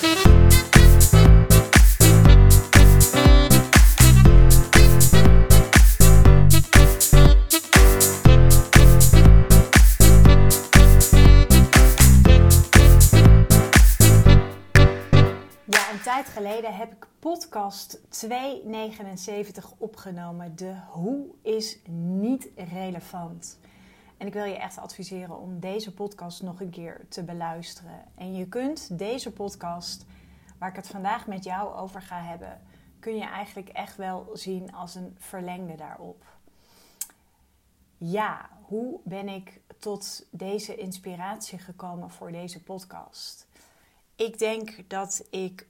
Een tijd geleden heb ik podcast 279 opgenomen. De hoe is niet relevant. En ik wil je echt adviseren om deze podcast nog een keer te beluisteren. En je kunt deze podcast, waar ik het vandaag met jou over ga hebben, kun je eigenlijk echt wel zien als een verlengde daarop. Ja, hoe ben ik tot deze inspiratie gekomen voor deze podcast? Ik denk dat ik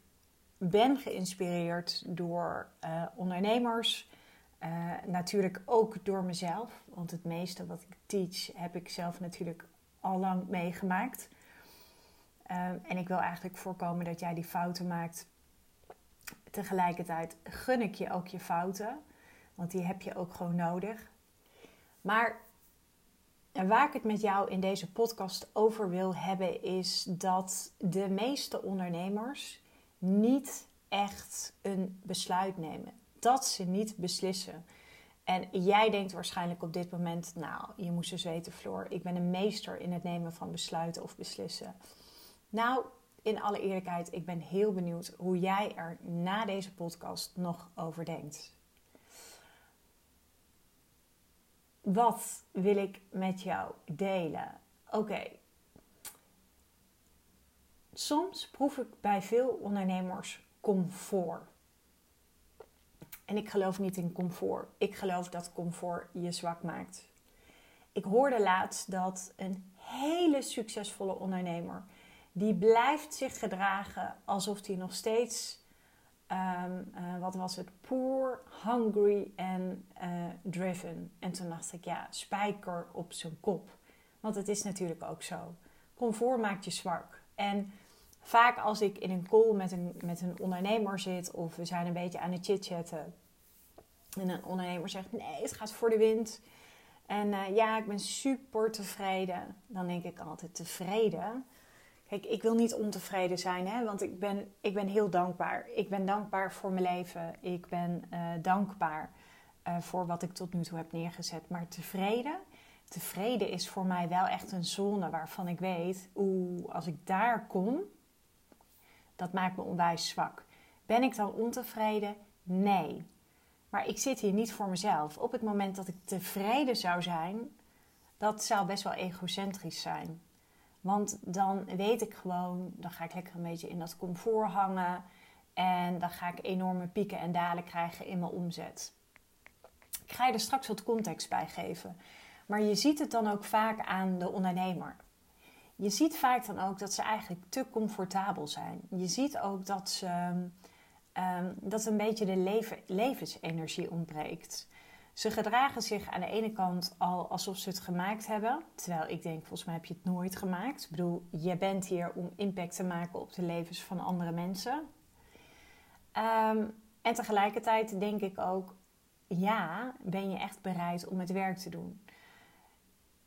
ben geïnspireerd door uh, ondernemers. Uh, natuurlijk ook door mezelf. Want het meeste wat ik teach heb ik zelf natuurlijk al lang meegemaakt. Uh, en ik wil eigenlijk voorkomen dat jij die fouten maakt. Tegelijkertijd gun ik je ook je fouten. Want die heb je ook gewoon nodig. Maar waar ik het met jou in deze podcast over wil hebben, is dat de meeste ondernemers niet echt een besluit nemen. Dat ze niet beslissen. En jij denkt waarschijnlijk op dit moment, nou, je moest eens weten, Floor, ik ben een meester in het nemen van besluiten of beslissen. Nou, in alle eerlijkheid, ik ben heel benieuwd hoe jij er na deze podcast nog over denkt. Wat wil ik met jou delen? Oké. Soms proef ik bij veel ondernemers comfort. En ik geloof niet in comfort. Ik geloof dat comfort je zwak maakt. Ik hoorde laatst dat een hele succesvolle ondernemer die blijft zich gedragen alsof hij nog steeds Um, uh, wat was het? Poor, hungry en uh, driven. En toen dacht ik, ja, spijker op zijn kop. Want het is natuurlijk ook zo. Comfort maakt je zwak. En vaak als ik in een call met een, met een ondernemer zit of we zijn een beetje aan het chitchatten. En een ondernemer zegt, nee, het gaat voor de wind. En uh, ja, ik ben super tevreden. Dan denk ik altijd, tevreden? Kijk, ik wil niet ontevreden zijn, hè, want ik ben, ik ben heel dankbaar. Ik ben dankbaar voor mijn leven. Ik ben uh, dankbaar uh, voor wat ik tot nu toe heb neergezet. Maar tevreden, tevreden is voor mij wel echt een zone waarvan ik weet, oeh, als ik daar kom, dat maakt me onwijs zwak. Ben ik dan ontevreden? Nee. Maar ik zit hier niet voor mezelf. Op het moment dat ik tevreden zou zijn, dat zou best wel egocentrisch zijn. Want dan weet ik gewoon, dan ga ik lekker een beetje in dat comfort hangen. En dan ga ik enorme pieken en dalen krijgen in mijn omzet. Ik ga je er straks wat context bij geven. Maar je ziet het dan ook vaak aan de ondernemer. Je ziet vaak dan ook dat ze eigenlijk te comfortabel zijn. Je ziet ook dat ze um, dat een beetje de leven, levensenergie ontbreekt. Ze gedragen zich aan de ene kant al alsof ze het gemaakt hebben. Terwijl ik denk, volgens mij heb je het nooit gemaakt. Ik bedoel, je bent hier om impact te maken op de levens van andere mensen. Um, en tegelijkertijd denk ik ook, ja, ben je echt bereid om het werk te doen?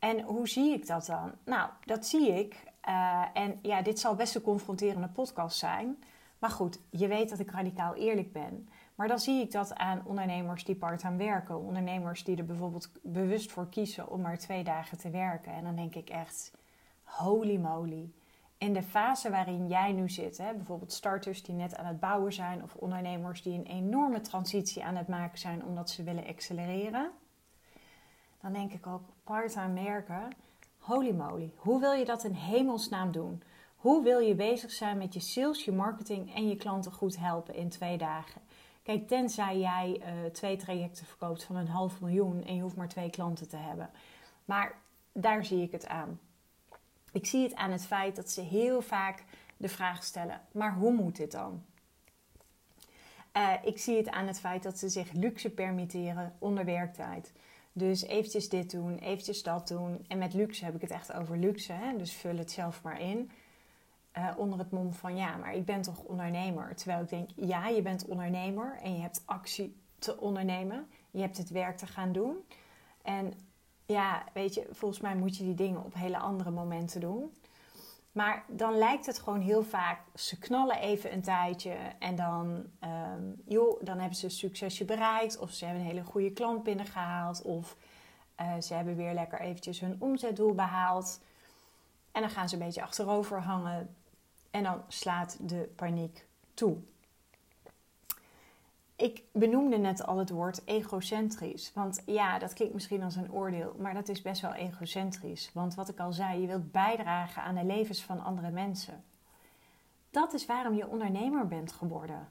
En hoe zie ik dat dan? Nou, dat zie ik. Uh, en ja, dit zal best een confronterende podcast zijn. Maar goed, je weet dat ik radicaal eerlijk ben. Maar dan zie ik dat aan ondernemers die part-time werken. Ondernemers die er bijvoorbeeld bewust voor kiezen om maar twee dagen te werken. En dan denk ik echt, holy moly. In de fase waarin jij nu zit, hè, bijvoorbeeld starters die net aan het bouwen zijn... of ondernemers die een enorme transitie aan het maken zijn omdat ze willen accelereren... dan denk ik ook, part-time werken, holy moly. Hoe wil je dat in hemelsnaam doen? Hoe wil je bezig zijn met je sales, je marketing en je klanten goed helpen in twee dagen? Kijk, tenzij jij uh, twee trajecten verkoopt van een half miljoen en je hoeft maar twee klanten te hebben. Maar daar zie ik het aan. Ik zie het aan het feit dat ze heel vaak de vraag stellen: maar hoe moet dit dan? Uh, ik zie het aan het feit dat ze zich luxe permitteren onder werktijd. Dus eventjes dit doen, eventjes dat doen. En met luxe heb ik het echt over luxe, hè? dus vul het zelf maar in. Uh, onder het mom van ja, maar ik ben toch ondernemer. Terwijl ik denk, ja, je bent ondernemer en je hebt actie te ondernemen. Je hebt het werk te gaan doen. En ja, weet je, volgens mij moet je die dingen op hele andere momenten doen. Maar dan lijkt het gewoon heel vaak, ze knallen even een tijdje en dan, ehm, joh, dan hebben ze een succesje bereikt. Of ze hebben een hele goede klant binnengehaald. Of uh, ze hebben weer lekker eventjes hun omzetdoel behaald. En dan gaan ze een beetje achterover hangen. En dan slaat de paniek toe. Ik benoemde net al het woord egocentrisch. Want ja, dat klinkt misschien als een oordeel, maar dat is best wel egocentrisch. Want wat ik al zei, je wilt bijdragen aan de levens van andere mensen. Dat is waarom je ondernemer bent geworden.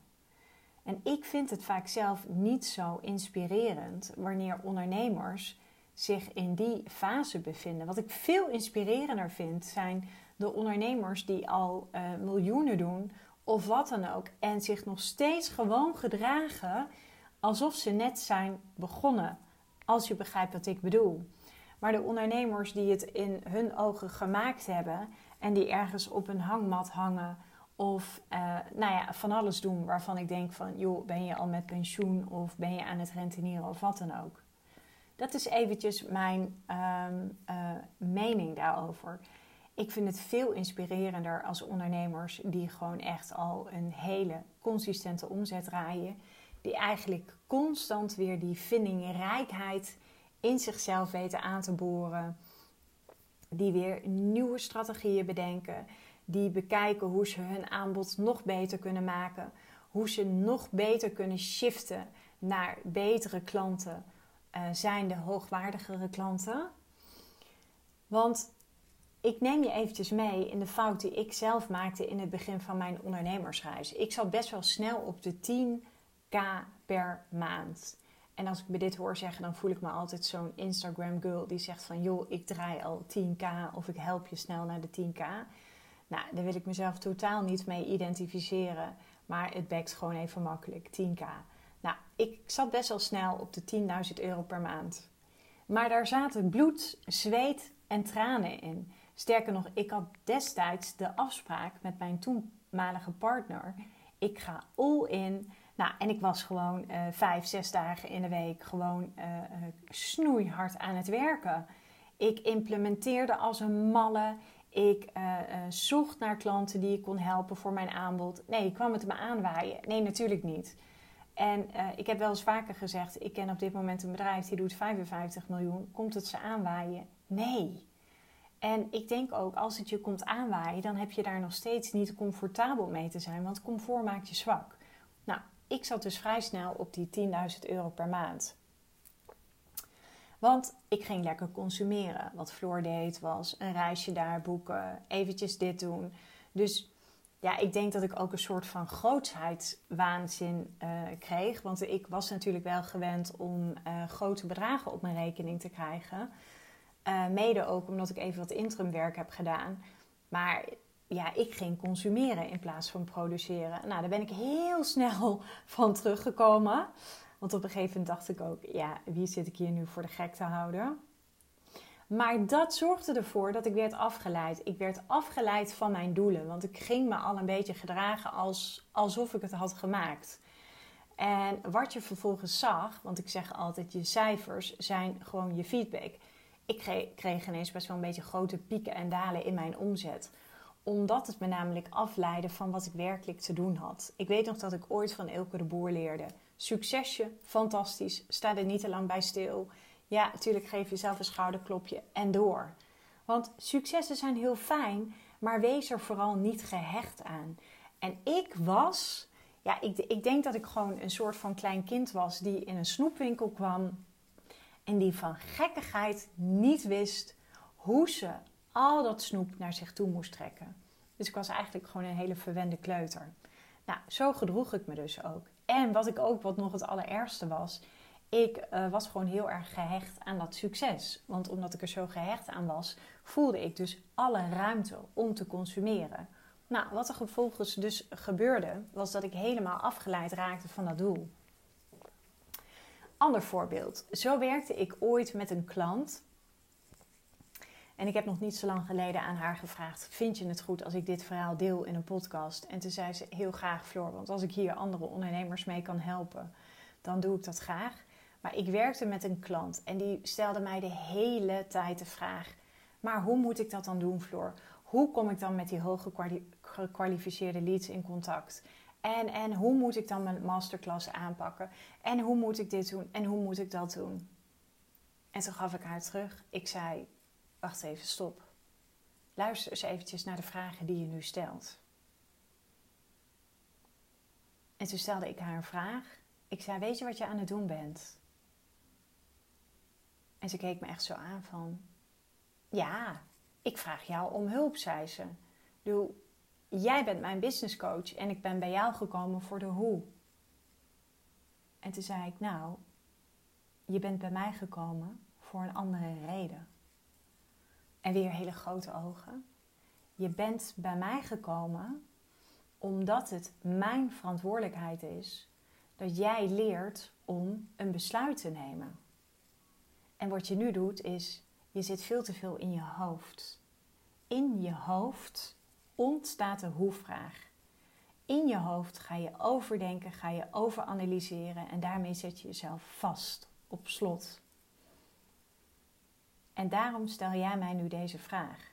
En ik vind het vaak zelf niet zo inspirerend wanneer ondernemers zich in die fase bevinden. Wat ik veel inspirerender vind, zijn de ondernemers die al uh, miljoenen doen of wat dan ook. En zich nog steeds gewoon gedragen alsof ze net zijn begonnen. Als je begrijpt wat ik bedoel. Maar de ondernemers die het in hun ogen gemaakt hebben en die ergens op een hangmat hangen of uh, nou ja, van alles doen waarvan ik denk van joh, ben je al met pensioen of ben je aan het rentenieren of wat dan ook. Dat is eventjes mijn ehm, eh, mening daarover. Ik vind het veel inspirerender als ondernemers die gewoon echt al een hele consistente omzet draaien. Die eigenlijk constant weer die vindingrijkheid in zichzelf weten aan te boren. Die weer nieuwe strategieën bedenken. Die bekijken hoe ze hun aanbod nog beter kunnen maken. Hoe ze nog beter kunnen shiften naar betere klanten uh, zijn de hoogwaardigere klanten. Want ik neem je eventjes mee in de fout die ik zelf maakte in het begin van mijn ondernemersreis. Ik zat best wel snel op de 10k per maand. En als ik me dit hoor zeggen, dan voel ik me altijd zo'n Instagram girl die zegt van joh, ik draai al 10k of ik help je snel naar de 10k. Nou, daar wil ik mezelf totaal niet mee identificeren. Maar het bekt gewoon even makkelijk, 10k. Nou, ik zat best wel snel op de 10.000 euro per maand. Maar daar zaten bloed, zweet en tranen in. Sterker nog, ik had destijds de afspraak met mijn toenmalige partner. Ik ga all in. Nou, en ik was gewoon uh, vijf, zes dagen in de week gewoon uh, snoeihard aan het werken. Ik implementeerde als een malle. Ik zocht naar klanten die ik kon helpen voor mijn aanbod. Nee, kwam het me aanwaaien? Nee, natuurlijk niet. En ik heb wel eens vaker gezegd: ik ken op dit moment een bedrijf die doet 55 miljoen. Komt het ze aanwaaien? Nee. En ik denk ook, als het je komt aanwaaien, dan heb je daar nog steeds niet comfortabel mee te zijn, want comfort maakt je zwak. Nou, ik zat dus vrij snel op die 10.000 euro per maand. Want ik ging lekker consumeren. Wat Floor deed was een reisje daar boeken, eventjes dit doen. Dus ja, ik denk dat ik ook een soort van grootheidswaanzin uh, kreeg. Want ik was natuurlijk wel gewend om uh, grote bedragen op mijn rekening te krijgen. Uh, mede ook omdat ik even wat interimwerk heb gedaan. Maar ja, ik ging consumeren in plaats van produceren. Nou, daar ben ik heel snel van teruggekomen. Want op een gegeven moment dacht ik ook, ja, wie zit ik hier nu voor de gek te houden? Maar dat zorgde ervoor dat ik werd afgeleid. Ik werd afgeleid van mijn doelen. Want ik ging me al een beetje gedragen als, alsof ik het had gemaakt. En wat je vervolgens zag, want ik zeg altijd, je cijfers zijn gewoon je feedback. Ik kreeg, ineens best wel een beetje grote pieken en dalen in mijn omzet omdat het me namelijk afleidde van wat ik werkelijk te doen had. Ik weet nog dat ik ooit van Elke de Boer leerde. Succesje, fantastisch, sta er niet te lang bij stil. Ja, natuurlijk geef jezelf een schouderklopje en door. Want successen zijn heel fijn, maar wees er vooral niet gehecht aan. En ik was, ja, ik, ik denk dat ik gewoon een soort van klein kind was die in een snoepwinkel kwam en die van gekkigheid niet wist hoe ze al dat snoep naar zich toe moest trekken. Dus ik was eigenlijk gewoon een hele verwende kleuter. Nou, zo gedroeg ik me dus ook. En wat ik ook, wat nog het allerergste was, ik uh, was gewoon heel erg gehecht aan dat succes. Want omdat ik er zo gehecht aan was, voelde ik dus alle ruimte om te consumeren. Nou, wat er vervolgens dus gebeurde, was dat ik helemaal afgeleid raakte van dat doel. Ander voorbeeld. Zo werkte ik ooit met een klant. En ik heb nog niet zo lang geleden aan haar gevraagd: Vind je het goed als ik dit verhaal deel in een podcast? En toen zei ze: Heel graag, Floor, want als ik hier andere ondernemers mee kan helpen, dan doe ik dat graag. Maar ik werkte met een klant en die stelde mij de hele tijd de vraag: Maar hoe moet ik dat dan doen, Floor? hoe kom ik dan met die hoge gekwalificeerde leads in contact? En, en hoe moet ik dan mijn masterclass aanpakken? En hoe moet ik dit doen? En hoe moet ik dat doen? En toen gaf ik haar terug. Ik zei: Wacht even, stop. Luister eens eventjes naar de vragen die je nu stelt. En toen stelde ik haar een vraag. Ik zei: Weet je wat je aan het doen bent? En ze keek me echt zo aan van: Ja, ik vraag jou om hulp, zei ze. Doe, jij bent mijn business coach en ik ben bij jou gekomen voor de hoe. En toen zei ik: Nou, je bent bij mij gekomen voor een andere reden. En weer hele grote ogen. Je bent bij mij gekomen omdat het mijn verantwoordelijkheid is dat jij leert om een besluit te nemen. En wat je nu doet is, je zit veel te veel in je hoofd. In je hoofd ontstaat de hoe-vraag. In je hoofd ga je overdenken, ga je overanalyseren en daarmee zet je jezelf vast op slot. En daarom stel jij mij nu deze vraag.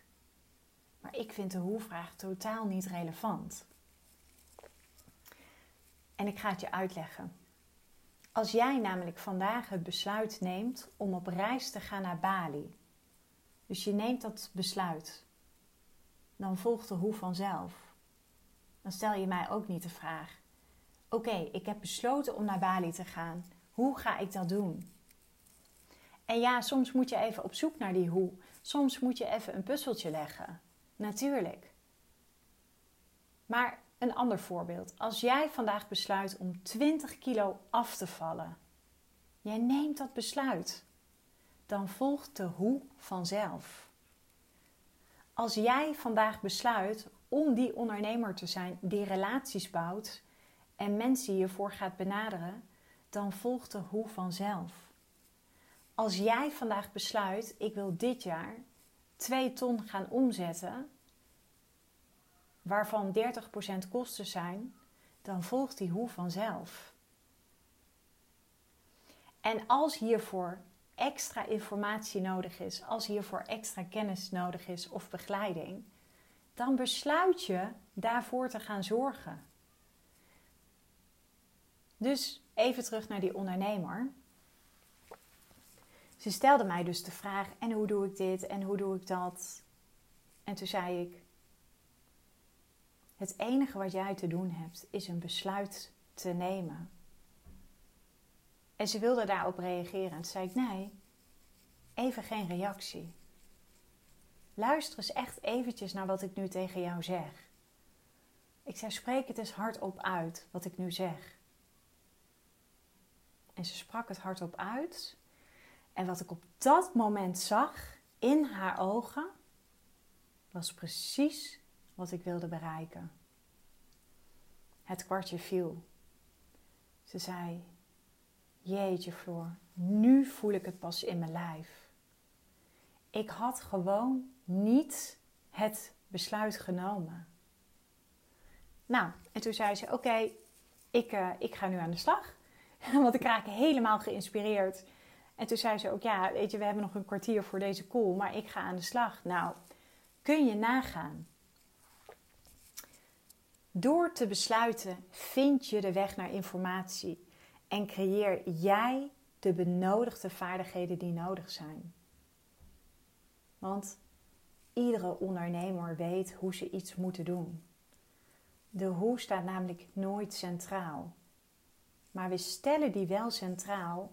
Maar ik vind de hoe-vraag totaal niet relevant. En ik ga het je uitleggen. Als jij namelijk vandaag het besluit neemt om op reis te gaan naar Bali, dus je neemt dat besluit, dan volgt de hoe vanzelf. Dan stel je mij ook niet de vraag: Oké, ik heb besloten om naar Bali te gaan. Hoe ga ik dat doen? En ja, soms moet je even op zoek naar die hoe. Soms moet je even een puzzeltje leggen. Natuurlijk. Maar een ander voorbeeld. Als jij vandaag besluit om 20 kilo af te vallen, jij neemt dat besluit, dan volgt de hoe vanzelf. Als jij vandaag besluit om die ondernemer te zijn die relaties bouwt en mensen hiervoor gaat benaderen, dan volgt de hoe vanzelf. Als jij vandaag besluit, ik wil dit jaar 2 ton gaan omzetten, waarvan 30% kosten zijn, dan volgt die hoe vanzelf. En als hiervoor extra informatie nodig is, als hiervoor extra kennis nodig is of begeleiding, dan besluit je daarvoor te gaan zorgen. Dus even terug naar die ondernemer. Ze stelde mij dus de vraag: en hoe doe ik dit en hoe doe ik dat? En toen zei ik: Het enige wat jij te doen hebt is een besluit te nemen. En ze wilde daarop reageren. En toen zei ik: Nee, even geen reactie. Luister eens echt eventjes naar wat ik nu tegen jou zeg. Ik zei: Spreek het eens hardop uit wat ik nu zeg. En ze sprak het hardop uit. En wat ik op dat moment zag in haar ogen, was precies wat ik wilde bereiken. Het kwartje viel. Ze zei: Jeetje, Floor, nu voel ik het pas in mijn lijf. Ik had gewoon niet het besluit genomen. Nou, en toen zei ze: Oké, ik, uh, ik ga nu aan de slag. Want ik raak helemaal geïnspireerd en toen zei ze ook, ja, weet je, we hebben nog een kwartier voor deze call, maar ik ga aan de slag. Nou, kun je nagaan. Door te besluiten vind je de weg naar informatie en creëer jij de benodigde vaardigheden die nodig zijn. Want iedere ondernemer weet hoe ze iets moeten doen. De hoe staat namelijk nooit centraal. Maar we stellen die wel centraal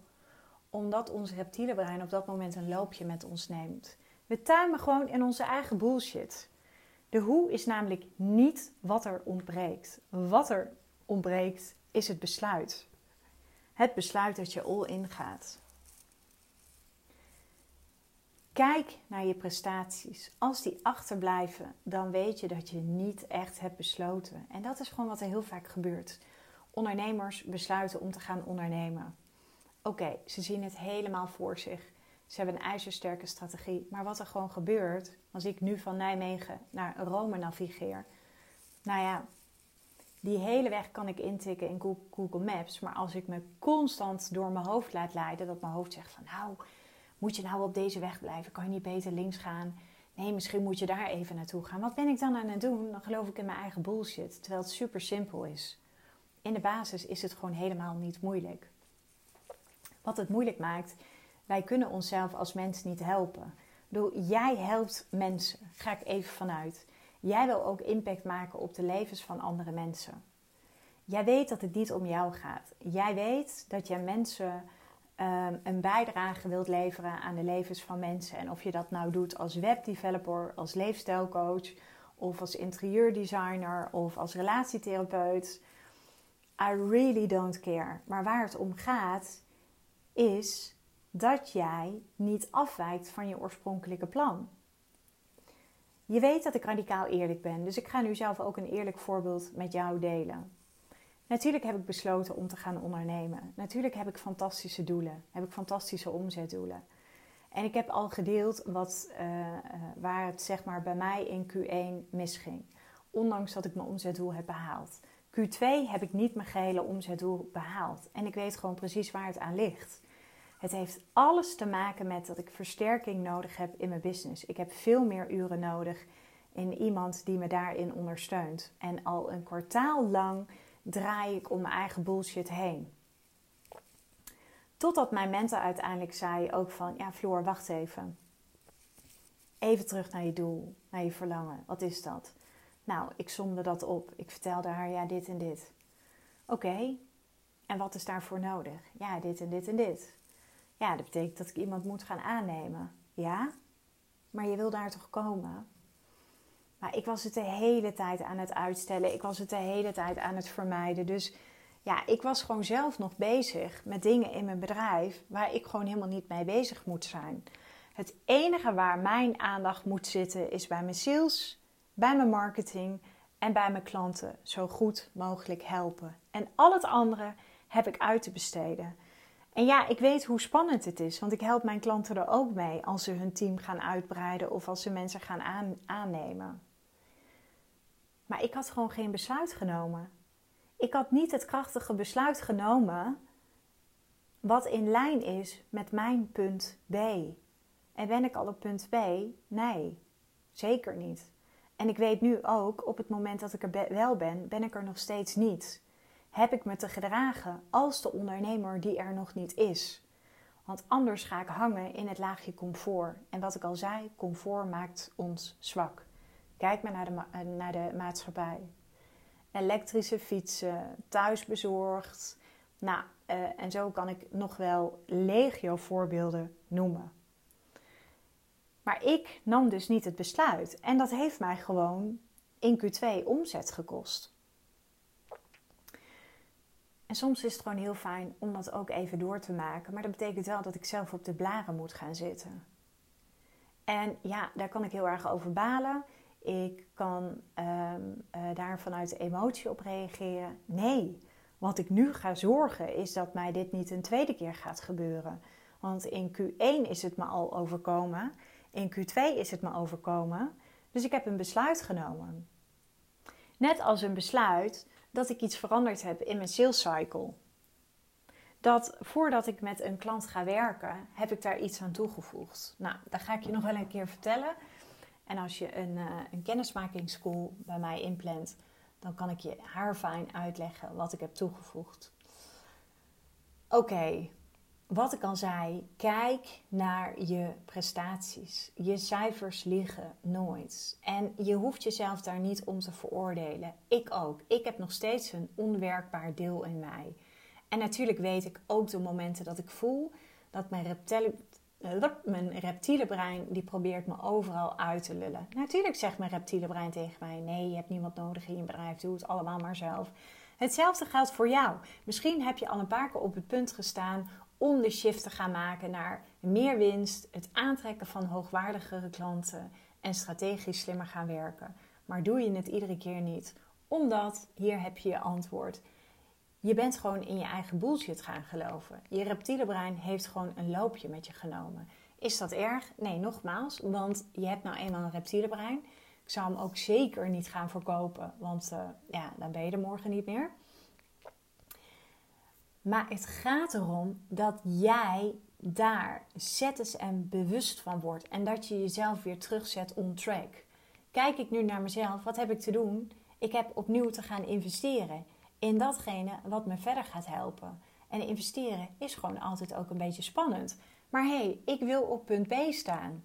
omdat ons reptiele brein op dat moment een loopje met ons neemt. We tuimen gewoon in onze eigen bullshit. De hoe is namelijk niet wat er ontbreekt. Wat er ontbreekt is het besluit. Het besluit dat je all in gaat. Kijk naar je prestaties. Als die achterblijven, dan weet je dat je niet echt hebt besloten. En dat is gewoon wat er heel vaak gebeurt. Ondernemers besluiten om te gaan ondernemen. Oké, ze zien het helemaal voor zich. Ze hebben een ijzersterke strategie. Maar wat er gewoon gebeurt, als ik nu van Nijmegen naar Rome navigeer. Nou ja, die hele weg kan ik intikken in Google Maps. Maar als ik me constant door mijn hoofd laat leiden, dat mijn hoofd zegt van nou, moet je nou op deze weg blijven? Kan je niet beter links gaan? Nee, misschien moet je daar even naartoe gaan. Wat ben ik dan aan het doen? Dan geloof ik in mijn eigen bullshit. Terwijl het super simpel is. In de basis is het gewoon helemaal niet moeilijk. Wat het moeilijk maakt, wij kunnen onszelf als mens niet helpen. Ik bedoel, jij helpt mensen, ga ik even vanuit. Jij wil ook impact maken op de levens van andere mensen. Jij weet dat het niet om jou gaat. Jij weet dat jij mensen um, een bijdrage wilt leveren aan de levens van mensen. En of je dat nou doet als webdeveloper, als leefstijlcoach, of als interieurdesigner of als relatietherapeut. I really don't care. Maar waar het om gaat, is dat jij niet afwijkt van je oorspronkelijke plan. Je weet dat ik radicaal eerlijk ben, dus ik ga nu zelf ook een eerlijk voorbeeld met jou delen. Natuurlijk heb ik besloten om te gaan ondernemen. Natuurlijk heb ik fantastische doelen, heb ik fantastische omzetdoelen. En ik heb al gedeeld wat, uh, uh, waar het zeg maar bij mij in Q1 misging. Ondanks dat ik mijn omzetdoel heb behaald. Q2 heb ik niet mijn gehele omzetdoel behaald. En ik weet gewoon precies waar het aan ligt. Het heeft alles te maken met dat ik versterking nodig heb in mijn business. Ik heb veel meer uren nodig in iemand die me daarin ondersteunt. En al een kwartaal lang draai ik om mijn eigen bullshit heen. Totdat mijn mentor uiteindelijk zei ook van, ja Floor, wacht even. Even terug naar je doel, naar je verlangen. Wat is dat? Nou, ik somde dat op. Ik vertelde haar, ja, dit en dit. Oké, en wat is daarvoor nodig? Ja, dit en dit en dit. Ja, dat betekent dat ik iemand moet gaan aannemen. Ja, maar je wil daar toch komen? Maar ik was het de hele tijd aan het uitstellen. Ik was het de hele tijd aan het vermijden. Dus ja, ik was gewoon zelf nog bezig met dingen in mijn bedrijf waar ik gewoon helemaal niet mee bezig moet zijn. Het enige waar mijn aandacht moet zitten is bij mijn sales, bij mijn marketing en bij mijn klanten zo goed mogelijk helpen. En al het andere heb ik uit te besteden. En ja, ik weet hoe spannend het is, want ik help mijn klanten er ook mee als ze hun team gaan uitbreiden of als ze mensen gaan aan, aannemen. Maar ik had gewoon geen besluit genomen. Ik had niet het krachtige besluit genomen wat in lijn is met mijn punt B. En ben ik al op punt B? Nee, zeker niet. En ik weet nu ook, op het moment dat ik er wel ben, ben ik er nog steeds niet. Heb ik me te gedragen als de ondernemer die er nog niet is? Want anders ga ik hangen in het laagje comfort. En wat ik al zei, comfort maakt ons zwak. Kijk maar naar de, eh, naar de maatschappij. Elektrische fietsen, thuisbezorgd. Nou, uh, en zo kan ik nog wel legio voorbeelden noemen. Maar ik nam dus niet het besluit. En dat heeft mij gewoon in Q2 omzet gekost. En soms is het gewoon heel fijn om dat ook even door te maken. Maar dat betekent wel dat ik zelf op de blaren moet gaan zitten. En ja, daar kan ik heel erg over balen. Ik kan um, uh, daar vanuit emotie op reageren. Nee, wat ik nu ga zorgen is dat mij dit niet een tweede keer gaat gebeuren. Want in Q1 is het me al overkomen. In Q2 is het me overkomen. Dus ik heb een besluit genomen. Net als een besluit dat ik iets veranderd heb in mijn sales cycle. Dat voordat ik met een klant ga werken, heb ik daar iets aan toegevoegd. Nou, dat ga ik je nog wel een keer vertellen. En als je een, uh, een kennismakingsschool bij mij inplant, dan kan ik je haarfijn uitleggen wat ik heb toegevoegd. Oké, wat ik al zei, kijk naar je prestaties. Je cijfers liggen nooit. En je hoeft jezelf daar niet om te veroordelen. Ik ook. Ik heb nog steeds een onwerkbaar deel in mij. En natuurlijk weet ik ook de momenten dat ik voel dat mijn mijn reptiele brein die probeert me overal uit te lullen. Natuurlijk zegt mijn reptiele brein tegen mij: nee, je hebt niemand nodig in je bedrijf, doe het allemaal maar zelf. Hetzelfde geldt voor jou. Misschien heb je al een paar keer op het punt gestaan om de shift te gaan maken naar meer winst, het aantrekken van hoogwaardigere klanten en strategisch slimmer gaan werken. Maar doe je het iedere keer niet, omdat hier heb je je antwoord. Je bent gewoon in je eigen bullshit gaan geloven. Je reptiele brein heeft gewoon een loopje met je genomen. Is dat erg? Nee, nogmaals, want je hebt nou eenmaal een reptiele brein. Ik zou hem ook zeker niet gaan verkopen, want uh, ja, dan ben je er morgen niet meer. Maar het gaat erom dat jij daar zet eens en bewust van wordt en dat je jezelf weer terugzet on track. Kijk ik nu naar mezelf, wat heb ik te doen? Ik heb opnieuw te gaan investeren in datgene wat me verder gaat helpen. En investeren is gewoon altijd ook een beetje spannend. Maar hé, hey, ik wil op punt B staan.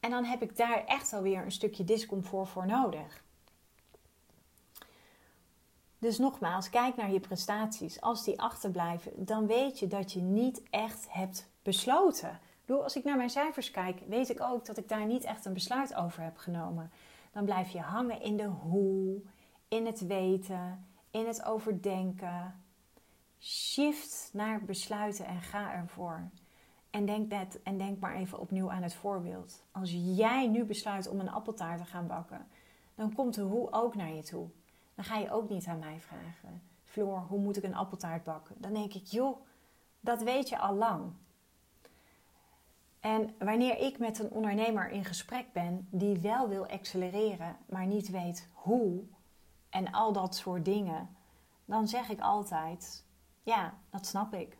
En dan heb ik daar echt alweer een stukje discomfort voor nodig. Dus nogmaals, kijk naar je prestaties. Als die achterblijven, dan weet je dat je niet echt hebt besloten. Als ik naar mijn cijfers kijk, weet ik ook dat ik daar niet echt een besluit over heb genomen. Dan blijf je hangen in de hoe, in het weten, in het overdenken. Shift naar besluiten en ga ervoor. En denk, net, en denk maar even opnieuw aan het voorbeeld. Als jij nu besluit om een appeltaart te gaan bakken, dan komt de hoe ook naar je toe. Dan ga je ook niet aan mij vragen. Floor, hoe moet ik een appeltaart bakken? Dan denk ik, joh, dat weet je al lang. En wanneer ik met een ondernemer in gesprek ben die wel wil accelereren, maar niet weet hoe en al dat soort dingen, dan zeg ik altijd: Ja, dat snap ik.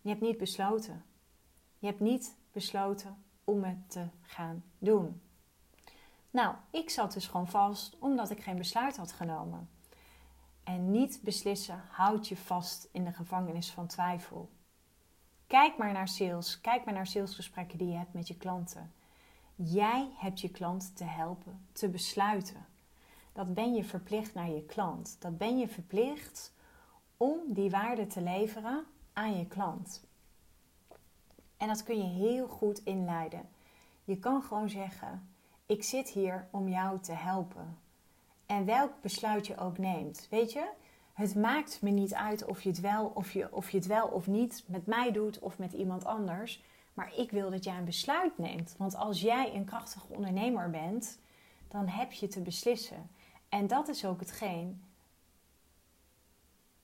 Je hebt niet besloten. Je hebt niet besloten om het te gaan doen. Nou, ik zat dus gewoon vast omdat ik geen besluit had genomen. En niet beslissen houdt je vast in de gevangenis van twijfel. Kijk maar naar sales. Kijk maar naar salesgesprekken die je hebt met je klanten. Jij hebt je klant te helpen te besluiten. Dat ben je verplicht naar je klant. Dat ben je verplicht om die waarde te leveren aan je klant. En dat kun je heel goed inleiden. Je kan gewoon zeggen: Ik zit hier om jou te helpen. En welk besluit je ook neemt, weet je, het maakt me niet uit of je het wel of, je, of je het wel of niet met mij doet of met iemand anders. Maar ik wil dat jij een besluit neemt. Want als jij een krachtige ondernemer bent, dan heb je te beslissen. En dat is ook hetgeen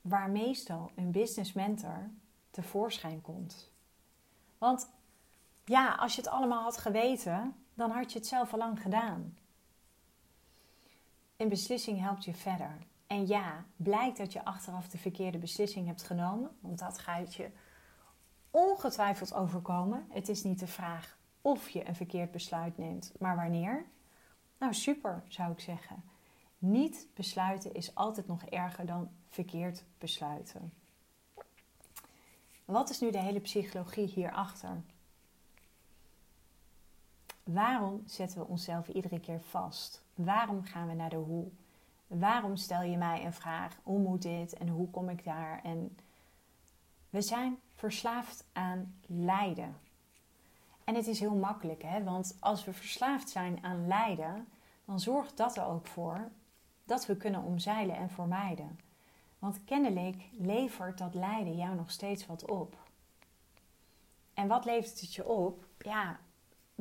waar meestal een business mentor tevoorschijn komt. Want ja, als je het allemaal had geweten, dan had je het zelf al lang gedaan. Een beslissing helpt je verder. En ja, blijkt dat je achteraf de verkeerde beslissing hebt genomen, want dat gaat je ongetwijfeld overkomen. Het is niet de vraag of je een verkeerd besluit neemt, maar wanneer. Nou, super zou ik zeggen. Niet besluiten is altijd nog erger dan verkeerd besluiten. Wat is nu de hele psychologie hierachter? Waarom zetten we onszelf iedere keer vast? Waarom gaan we naar de hoe? Waarom stel je mij een vraag? Hoe moet dit en hoe kom ik daar? En we zijn verslaafd aan lijden. En het is heel makkelijk, hè? want als we verslaafd zijn aan lijden, dan zorgt dat er ook voor dat we kunnen omzeilen en vermijden. Want kennelijk levert dat lijden jou nog steeds wat op. En wat levert het je op? Ja,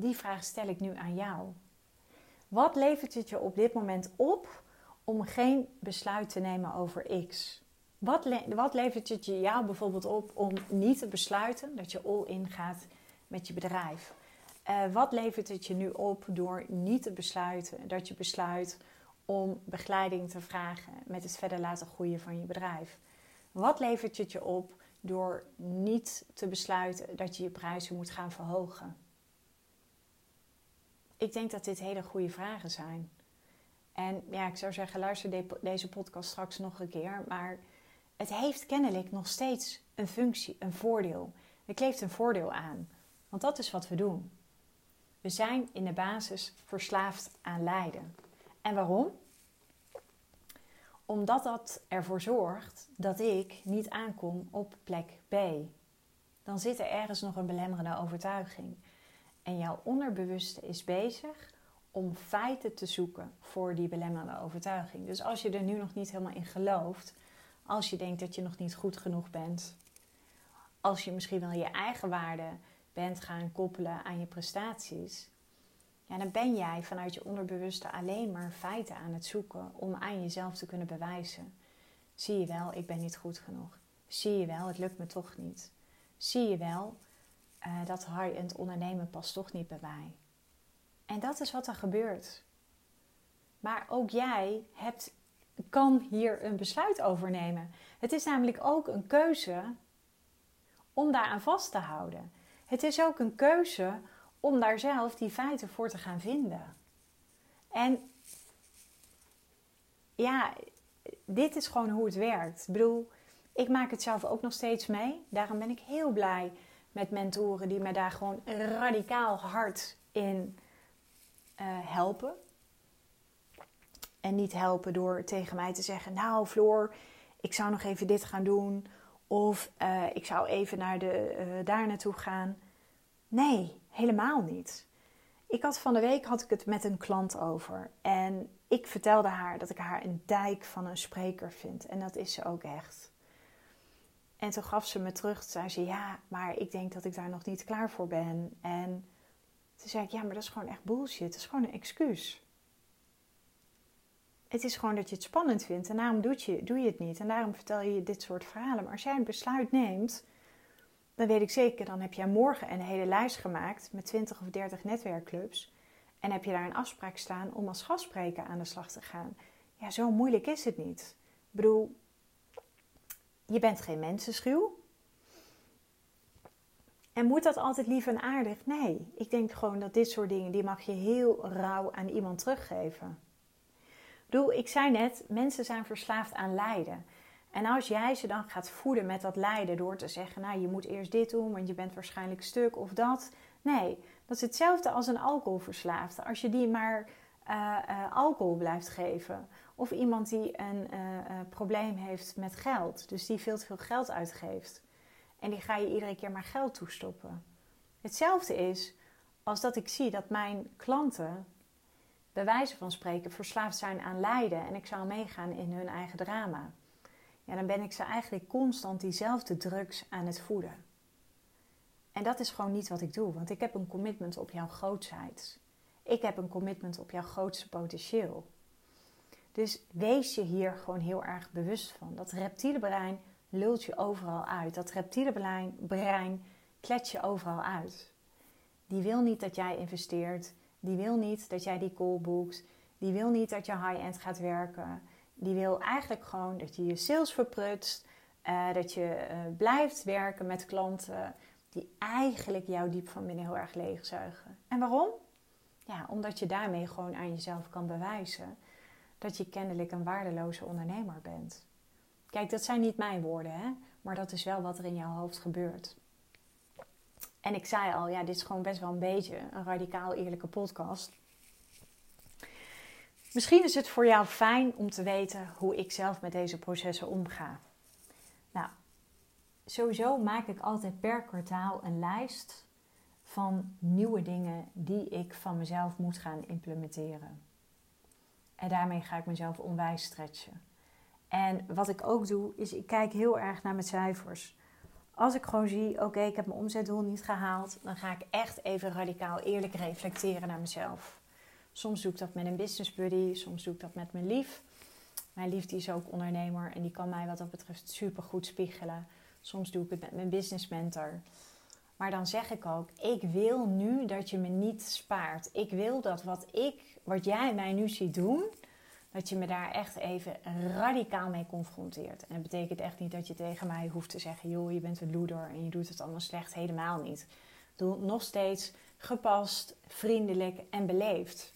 die vraag stel ik nu aan jou. Wat levert het je op dit moment op om geen besluit te nemen over X? Wat, wat levert het je jou bijvoorbeeld op om niet te besluiten dat je all-in gaat met je bedrijf? Uh, wat levert het je nu op door niet te besluiten dat je besluit om begeleiding te vragen met het verder laten groeien van je bedrijf? Wat levert het je op door niet te besluiten dat je je prijzen moet gaan verhogen? Ik denk dat dit hele goede vragen zijn. En ja, ik zou zeggen, luister deze podcast straks nog een keer. Maar het heeft kennelijk nog steeds een functie, een voordeel. Er kleeft een voordeel aan. Want dat is wat we doen. We zijn in de basis verslaafd aan lijden. En waarom? Omdat dat ervoor zorgt dat ik niet aankom op plek B. Dan zit er ergens nog een belemmerende overtuiging. En jouw onderbewuste is bezig om feiten te zoeken voor die belemmerende overtuiging. Dus als je er nu nog niet helemaal in gelooft, als je denkt dat je nog niet goed genoeg bent, als je misschien wel je eigen waarde bent gaan koppelen aan je prestaties, ja, dan ben jij vanuit je onderbewuste alleen maar feiten aan het zoeken om aan jezelf te kunnen bewijzen. Zie je wel, ik ben niet goed genoeg. Zie je wel, het lukt me toch niet. Zie je wel, uh, dat high-end ondernemen past toch niet bij mij. En dat is wat er gebeurt. Maar ook jij hebt, kan hier een besluit over nemen. Het is namelijk ook een keuze om daaraan vast te houden. Het is ook een keuze om daar zelf die feiten voor te gaan vinden. En ja, dit is gewoon hoe het werkt. Ik bedoel, ik maak het zelf ook nog steeds mee. Daarom ben ik heel blij met mentoren die mij daar gewoon radicaal hard in uh, helpen. En niet helpen door tegen mij te zeggen: Nou, Floor, ik zou nog even dit gaan doen. Of uh, ik zou even naar de, uh, daar naartoe gaan. Nee, helemaal niet. Ik had van de week had ik het met een klant over. En ik vertelde haar dat ik haar een dijk van een spreker vind. En dat is ze ook echt. En toen gaf ze me terug. Zei ze: Ja, maar ik denk dat ik daar nog niet klaar voor ben. En toen zei ik: Ja, maar dat is gewoon echt bullshit. Dat is gewoon een excuus. Het is gewoon dat je het spannend vindt en daarom doe je, doe je het niet. En daarom vertel je dit soort verhalen. Maar als jij een besluit neemt, dan weet ik zeker, dan heb jij morgen een hele lijst gemaakt met 20 of 30 netwerkclubs. En heb je daar een afspraak staan om als gastspreker aan de slag te gaan. Ja, zo moeilijk is het niet. Ik bedoel, je bent geen mensenschuw. En moet dat altijd lief en aardig? Nee, ik denk gewoon dat dit soort dingen, die mag je heel rauw aan iemand teruggeven. Bedoel, ik zei net, mensen zijn verslaafd aan lijden. En als jij ze dan gaat voeden met dat lijden door te zeggen, nou je moet eerst dit doen, want je bent waarschijnlijk stuk of dat. Nee, dat is hetzelfde als een alcoholverslaafde. Als je die maar uh, uh, alcohol blijft geven. Of iemand die een uh, probleem heeft met geld, dus die veel te veel geld uitgeeft. En die ga je iedere keer maar geld toestoppen. Hetzelfde is als dat ik zie dat mijn klanten bij wijze van spreken verslaafd zijn aan lijden en ik zou meegaan in hun eigen drama. Ja, dan ben ik ze eigenlijk constant diezelfde drugs aan het voeden. En dat is gewoon niet wat ik doe, want ik heb een commitment op jouw grootheid. Ik heb een commitment op jouw grootste potentieel. Dus wees je hier gewoon heel erg bewust van. Dat reptiele brein lult je overal uit. Dat reptiele brein, klet je overal uit. Die wil niet dat jij investeert. Die wil niet dat jij die call boekt. Die wil niet dat je high-end gaat werken. Die wil eigenlijk gewoon dat je je sales verprutst. Uh, dat je uh, blijft werken met klanten die eigenlijk jou diep van binnen heel erg leegzuigen. En waarom? Ja, omdat je daarmee gewoon aan jezelf kan bewijzen dat je kennelijk een waardeloze ondernemer bent. Kijk, dat zijn niet mijn woorden, hè? maar dat is wel wat er in jouw hoofd gebeurt. En ik zei al, ja, dit is gewoon best wel een beetje een radicaal eerlijke podcast. Misschien is het voor jou fijn om te weten hoe ik zelf met deze processen omga. Nou, sowieso maak ik altijd per kwartaal een lijst van nieuwe dingen die ik van mezelf moet gaan implementeren. En daarmee ga ik mezelf onwijs stretchen. En wat ik ook doe, is ik kijk heel erg naar mijn cijfers. Als ik gewoon zie, oké, ik heb mijn omzetdoel niet gehaald, dan ga ik echt even radicaal eerlijk reflecteren naar mezelf. Soms doe ik dat met een business buddy, soms doe ik dat met mijn lief. Mijn lief die is ook ondernemer en die kan mij wat dat betreft super goed spiegelen. Soms doe ik het met mijn business mentor. Maar dan zeg ik ook, ik wil nu dat je me niet spaart. Ik wil dat wat ik, wat jij mij nu ziet doen, dat je me daar echt even radicaal mee confronteert. En dat betekent echt niet dat je tegen mij hoeft te zeggen: joh, je bent een loeder en je doet het allemaal slecht. Helemaal niet. Doe nog steeds gepast, vriendelijk en beleefd.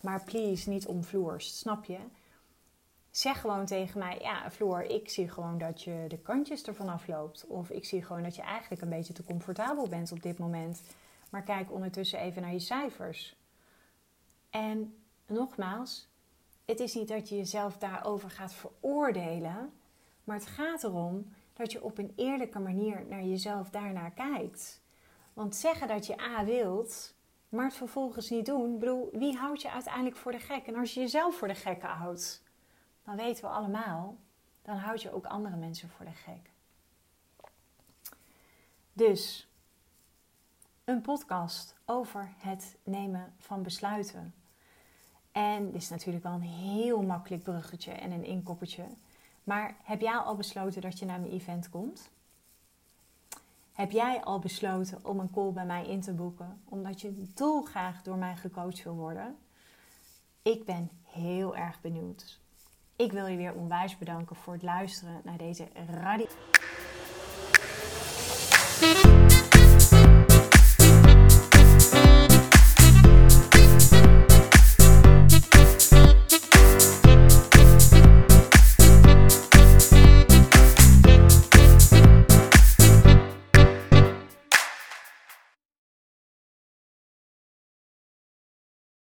Maar please, niet omvloerst, snap je? Zeg gewoon tegen mij: ja, Floor, ik zie gewoon dat je de kantjes ervan afloopt. Of ik zie gewoon dat je eigenlijk een beetje te comfortabel bent op dit moment. Maar kijk ondertussen even naar je cijfers. En nogmaals, het is niet dat je jezelf daarover gaat veroordelen, maar het gaat erom dat je op een eerlijke manier naar jezelf daarnaar kijkt. Want zeggen dat je A wilt, maar het vervolgens niet doen, bedoel, wie houdt je uiteindelijk voor de gek? En als je jezelf voor de gek houdt, dan weten we allemaal, dan houd je ook andere mensen voor de gek. Dus een podcast over het nemen van besluiten. En dit is natuurlijk wel een heel makkelijk bruggetje en een inkoppertje. Maar heb jij al besloten dat je naar mijn event komt? Heb jij al besloten om een call bij mij in te boeken, omdat je dolgraag door mij gecoacht wil worden? Ik ben heel erg benieuwd. Ik wil je weer onwijs bedanken voor het luisteren naar deze radio.